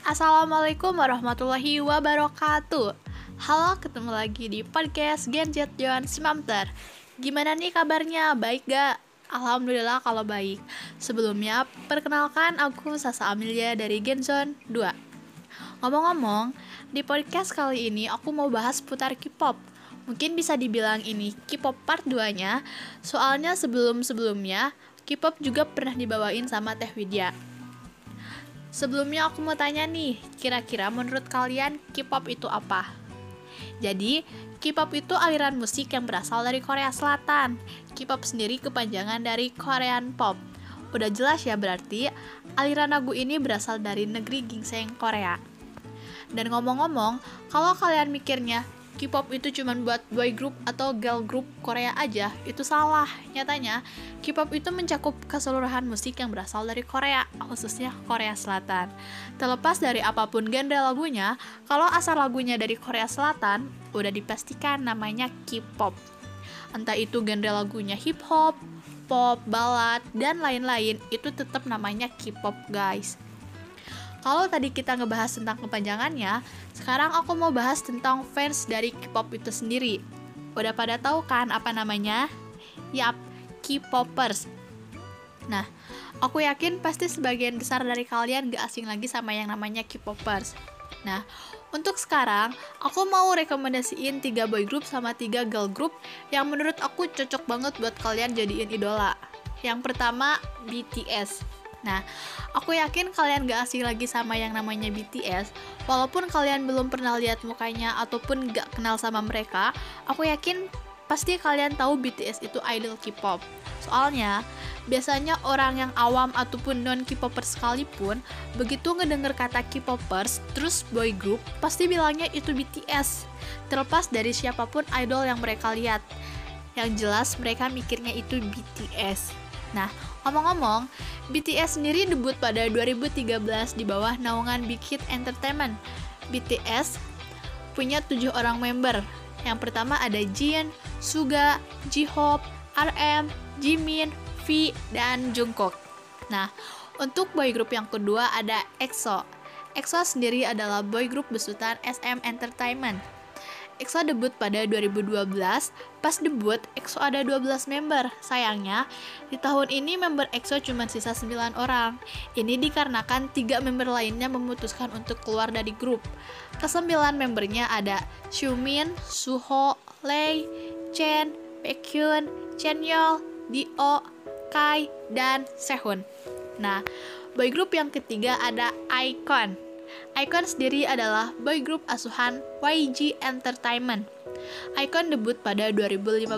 Assalamualaikum warahmatullahi wabarakatuh. Halo, ketemu lagi di podcast Genjet Johan Simamter. Gimana nih kabarnya? Baik gak? Alhamdulillah kalau baik. Sebelumnya, perkenalkan aku Sasa Amelia dari Genzone 2 Ngomong-ngomong, di podcast kali ini aku mau bahas putar K-pop. Mungkin bisa dibilang ini K-pop part 2 nya Soalnya sebelum-sebelumnya K-pop juga pernah dibawain sama Teh Widya Sebelumnya aku mau tanya nih, kira-kira menurut kalian K-pop itu apa? Jadi, K-pop itu aliran musik yang berasal dari Korea Selatan. K-pop sendiri kepanjangan dari Korean Pop. Udah jelas ya berarti aliran lagu ini berasal dari negeri gingseng Korea. Dan ngomong-ngomong, kalau kalian mikirnya K-pop itu cuma buat boy group atau girl group Korea aja, itu salah. Nyatanya, K-pop itu mencakup keseluruhan musik yang berasal dari Korea, khususnya Korea Selatan. Terlepas dari apa pun genre lagunya, kalau asal lagunya dari Korea Selatan, udah dipastikan namanya K-pop. Entah itu genre lagunya hip hop, pop, ballad, dan lain-lain, itu tetap namanya K-pop, guys. Kalau tadi kita ngebahas tentang kepanjangannya, sekarang aku mau bahas tentang fans dari K-pop itu sendiri. Udah pada tahu kan apa namanya? Yap, K-popers. Nah, aku yakin pasti sebagian besar dari kalian gak asing lagi sama yang namanya K-popers. Nah, untuk sekarang, aku mau rekomendasiin 3 boy group sama 3 girl group yang menurut aku cocok banget buat kalian jadiin idola. Yang pertama, BTS. Nah, aku yakin kalian gak asing lagi sama yang namanya BTS. Walaupun kalian belum pernah lihat mukanya ataupun gak kenal sama mereka, aku yakin pasti kalian tahu BTS itu idol K-pop. Soalnya, biasanya orang yang awam ataupun non K-popers sekalipun, begitu ngedenger kata K-popers, terus boy group, pasti bilangnya itu BTS. Terlepas dari siapa pun idol yang mereka lihat. Yang jelas mereka mikirnya itu BTS. Nah, ngomong-ngomong, BTS sendiri debut pada 2013 di bawah naungan Big Hit Entertainment. BTS punya tujuh orang member. Yang pertama ada Jin, Suga, J-Hope, RM, Jimin, V, dan Jungkook. Nah, untuk boy group yang kedua ada EXO. EXO sendiri adalah boy group besutan SM Entertainment. EXO debut pada 2012. Pas debut, EXO ada 12 member. Sayangnya, di tahun ini member EXO cuma sisa 9 orang. Ini dikarenakan tiga member lainnya memutuskan untuk keluar dari grup. Kesembilan membernya ada Xiumin, Suho, Lei, Chen, Baekhyun, Chenyol, Dio, Kai, dan Sehun. Nah, boy group yang ketiga ada iKON. Icon sendiri adalah boy group asuhan YG Entertainment. Icon debut pada 2015.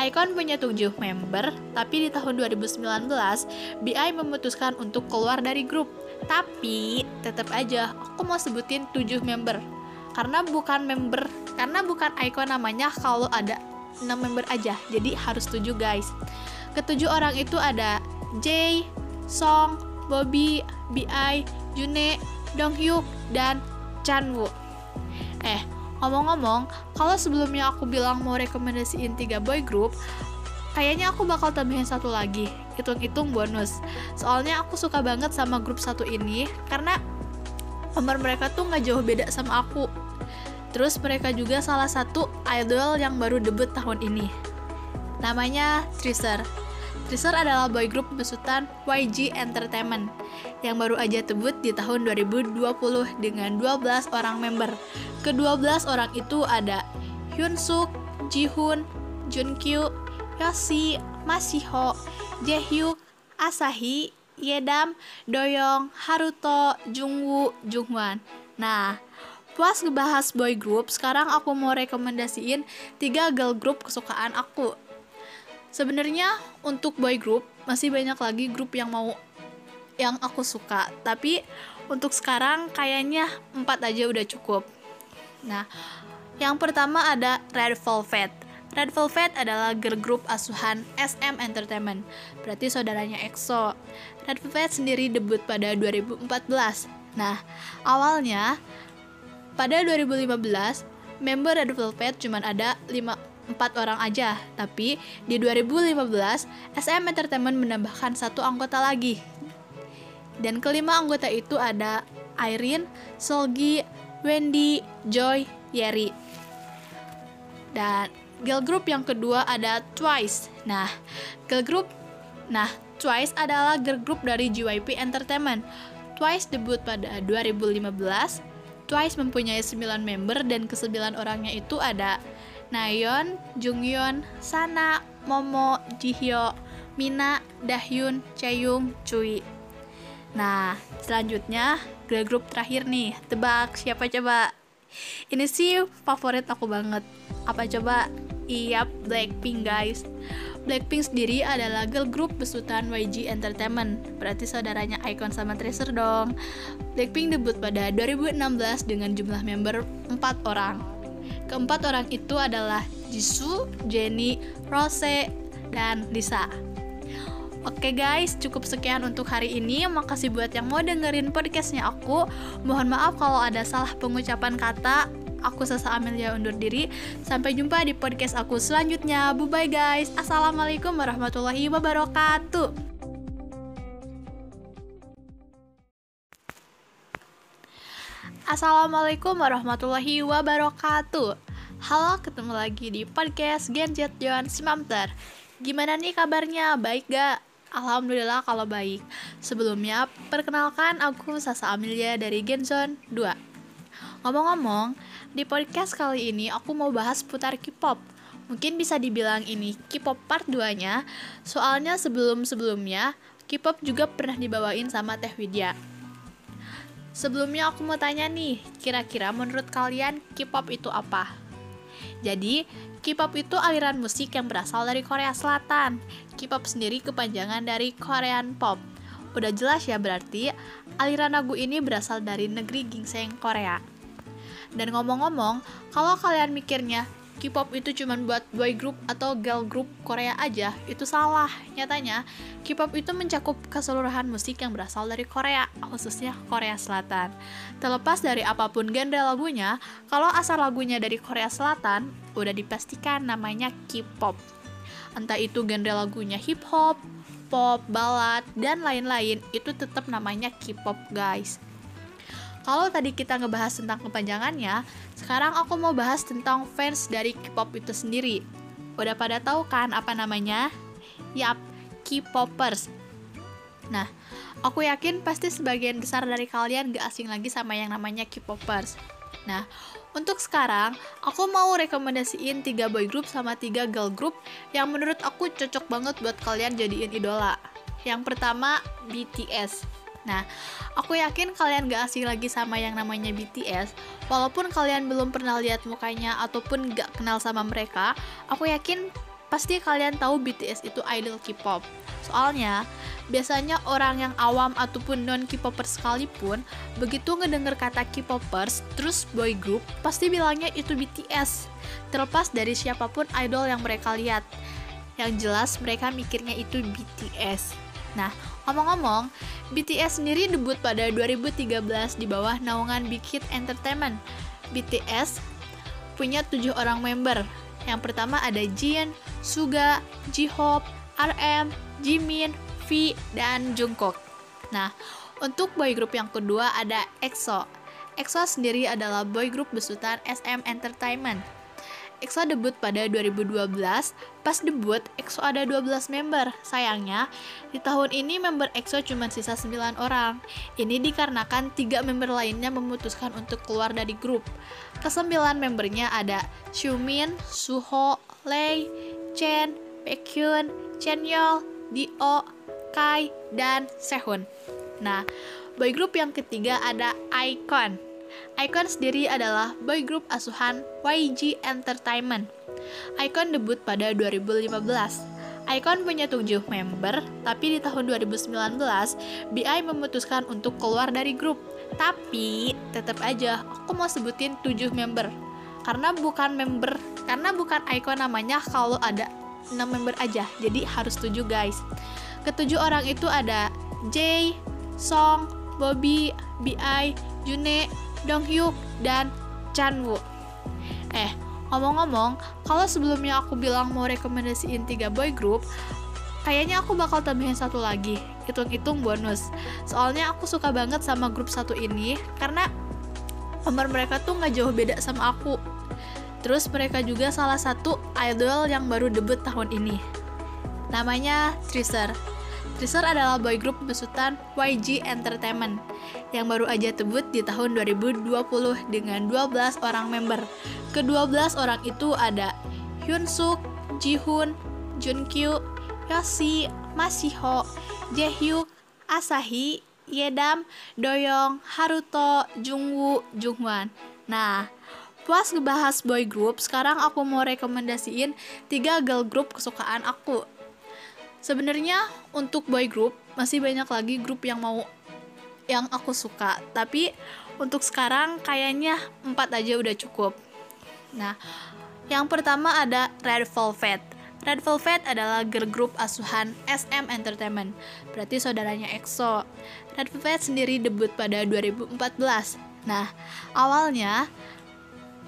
Icon punya 7 member, tapi di tahun 2019, BI memutuskan untuk keluar dari grup. Tapi, tetap aja, aku mau sebutin 7 member. Karena bukan member, karena bukan Icon namanya kalau ada 6 member aja, jadi harus 7 guys. Ketujuh orang itu ada Jay, Song, Bobby, BI, June, Donghyuk, dan Chanwoo. Eh, ngomong-ngomong, kalau sebelumnya aku bilang mau rekomendasiin tiga boy group, kayaknya aku bakal tambahin satu lagi, hitung-hitung bonus. Soalnya aku suka banget sama grup satu ini, karena nomor mereka tuh nggak jauh beda sama aku. Terus mereka juga salah satu idol yang baru debut tahun ini. Namanya Tracer. Tracer adalah boy group besutan YG Entertainment yang baru aja debut di tahun 2020 dengan 12 orang member. Ke-12 orang itu ada Hyun Suk, Jihoon, Junkyu, Yoshi, Masiho, Jaehyuk, Asahi, Yedam, Doyong, Haruto, Jungwoo, Jungwan. Nah, puas ngebahas boy group, sekarang aku mau rekomendasiin tiga girl group kesukaan aku. Sebenarnya untuk boy group masih banyak lagi grup yang mau yang aku suka, tapi untuk sekarang kayaknya empat aja udah cukup. Nah, yang pertama ada Red Velvet. Red Velvet adalah girl group asuhan SM Entertainment, berarti saudaranya EXO. Red Velvet sendiri debut pada 2014. Nah, awalnya pada 2015 member Red Velvet cuma ada 5 empat orang aja, tapi di 2015 SM Entertainment menambahkan satu anggota lagi. Dan kelima anggota itu ada Irene, Solgi, Wendy, Joy, Yeri. Dan girl group yang kedua ada Twice. Nah, girl group Nah, Twice adalah girl group dari JYP Entertainment. Twice debut pada 2015. Twice mempunyai 9 member dan kesembilan orangnya itu ada Nayeon, Junghyun, Sana, Momo, Jihyo, Mina, Dahyun, Chaeyoung, Cui. Nah, selanjutnya girl group terakhir nih. Tebak siapa coba? Ini sih favorit aku banget. Apa coba? Iya, Blackpink guys. Blackpink sendiri adalah girl group besutan YG Entertainment. Berarti saudaranya Icon sama Tracer dong. Blackpink debut pada 2016 dengan jumlah member 4 orang. Keempat orang itu adalah Jisoo, Jennie, Rose, dan Lisa. Oke guys, cukup sekian untuk hari ini. Makasih buat yang mau dengerin podcastnya aku. Mohon maaf kalau ada salah pengucapan kata. Aku Sasa Amelia undur diri. Sampai jumpa di podcast aku selanjutnya. Bye bye guys. Assalamualaikum warahmatullahi wabarakatuh. Assalamualaikum warahmatullahi wabarakatuh. Halo, ketemu lagi di podcast Genjet Johan Simamter. Gimana nih kabarnya? Baik gak? Alhamdulillah kalau baik. Sebelumnya, perkenalkan aku Sasa Amelia dari Genzone 2. Ngomong-ngomong, di podcast kali ini aku mau bahas putar K-pop. Mungkin bisa dibilang ini K-pop part 2-nya, soalnya sebelum-sebelumnya K-pop juga pernah dibawain sama Teh Widya. Sebelumnya aku mau tanya nih, kira-kira menurut kalian K-pop itu apa? Jadi, K-pop itu aliran musik yang berasal dari Korea Selatan. K-pop sendiri kepanjangan dari Korean Pop. Udah jelas ya berarti aliran lagu ini berasal dari negeri gingseng Korea. Dan ngomong-ngomong, kalau kalian mikirnya K-pop itu cuma buat boy group atau girl group Korea aja, itu salah. Nyatanya, K-pop itu mencakup keseluruhan musik yang berasal dari Korea, khususnya Korea Selatan. Terlepas dari apa pun genre lagunya, kalau asal lagunya dari Korea Selatan, udah dipastikan namanya K-pop. Entah itu genre lagunya hip hop, pop, ballad, dan lain-lain, itu tetap namanya K-pop, guys. Kalau tadi kita ngebahas tentang kepanjangannya, sekarang aku mau bahas tentang fans dari K-pop itu sendiri. Udah pada tahu kan apa namanya? Yap, K-popers. Nah, aku yakin pasti sebagian besar dari kalian gak asing lagi sama yang namanya K-popers. Nah, untuk sekarang, aku mau rekomendasiin 3 boy group sama 3 girl group yang menurut aku cocok banget buat kalian jadiin idola. Yang pertama, BTS. Nah, aku yakin kalian gak asing lagi sama yang namanya BTS. Walaupun kalian belum pernah lihat mukanya ataupun gak kenal sama mereka, aku yakin pasti kalian tahu BTS itu idol K-pop. Soalnya, biasanya orang yang awam ataupun non K-popers sekalipun, begitu ngedenger kata K-popers, terus boy group, pasti bilangnya itu BTS. Terlepas dari siapa pun idol yang mereka lihat. Yang jelas mereka mikirnya itu BTS. Nah, ngomong-ngomong, BTS sendiri debut pada 2013 di bawah naungan Big Hit Entertainment. BTS punya tujuh orang member. Yang pertama ada Jin, Suga, J-Hope, RM, Jimin, V, dan Jungkook. Nah, untuk boy group yang kedua ada EXO. EXO sendiri adalah boy group besutan SM Entertainment. EXO debut pada 2012. Pas debut, EXO ada 12 member. Sayangnya, di tahun ini member EXO cuma sisa 9 orang. Ini dikarenakan tiga member lainnya memutuskan untuk keluar dari grup. Kesembilan membernya ada Xiumin, Suho, Lei, Chen, Baekhyun, Chenyol, Dio, Kai, dan Sehun. Nah, boy group yang ketiga ada iKON. Icon sendiri adalah boy group asuhan YG Entertainment. Icon debut pada 2015. Icon punya 7 member, tapi di tahun 2019, BI memutuskan untuk keluar dari grup. Tapi, tetap aja, aku mau sebutin 7 member. Karena bukan member, karena bukan Icon namanya kalau ada 6 member aja, jadi harus 7 guys. Ketujuh orang itu ada Jay, Song, Bobby, BI, June, Donghyuk, dan Chanwoo. Eh, ngomong-ngomong, kalau sebelumnya aku bilang mau rekomendasiin tiga boy group, kayaknya aku bakal tambahin satu lagi. hitung-hitung bonus soalnya aku suka banget sama grup satu ini karena nomor mereka tuh nggak jauh beda sama aku terus mereka juga salah satu idol yang baru debut tahun ini namanya Tracer Tracer adalah boy group besutan YG Entertainment yang baru aja debut di tahun 2020 dengan 12 orang member. Ke-12 orang itu ada Hyun Suk, Jihoon, Junkyu, Yoshi, Masiho, Jaehyuk, Asahi, Yedam, Doyong, Haruto, Jungwoo, Jungwan. Nah, Puas ngebahas boy group, sekarang aku mau rekomendasiin tiga girl group kesukaan aku sebenarnya untuk boy group masih banyak lagi grup yang mau yang aku suka tapi untuk sekarang kayaknya empat aja udah cukup nah yang pertama ada Red Velvet Red Velvet adalah girl group asuhan SM Entertainment, berarti saudaranya EXO. Red Velvet sendiri debut pada 2014. Nah, awalnya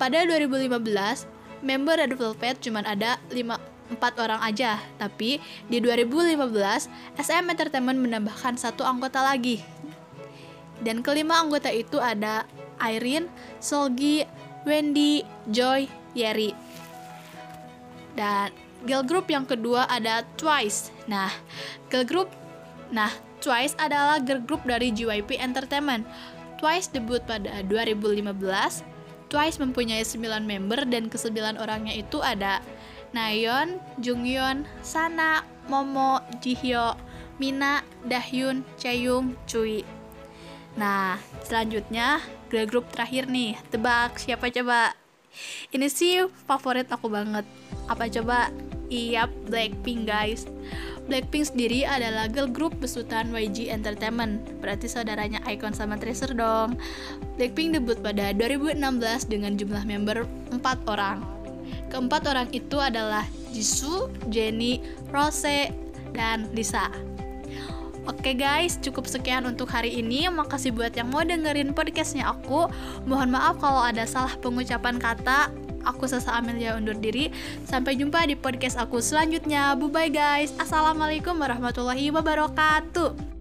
pada 2015, member Red Velvet cuma ada 5 empat orang aja, tapi di 2015 SM Entertainment menambahkan satu anggota lagi. Dan kelima anggota itu ada Irene, Solgi, Wendy, Joy, Yeri. Dan girl group yang kedua ada Twice. Nah, girl group Nah, Twice adalah girl group dari JYP Entertainment. Twice debut pada 2015. Twice mempunyai 9 member dan kesembilan orangnya itu ada Nayeon, Jungyeon, Sana, Momo, Jihyo, Mina, Dahyun, Chaeyoung, Cui. Nah, selanjutnya girl group terakhir nih. Tebak siapa coba? Ini sih favorit aku banget. Apa coba? Iya, Blackpink guys. Blackpink sendiri adalah girl group besutan YG Entertainment. Berarti saudaranya Icon sama Tracer dong. Blackpink debut pada 2016 dengan jumlah member 4 orang. Keempat orang itu adalah Jisoo, Jennie, Rose, dan Lisa. Oke guys, cukup sekian untuk hari ini. Makasih buat yang mau dengerin podcastnya aku. Mohon maaf kalau ada salah pengucapan kata. Aku Sasa Amelia undur diri. Sampai jumpa di podcast aku selanjutnya. Bye bye guys. Assalamualaikum warahmatullahi wabarakatuh.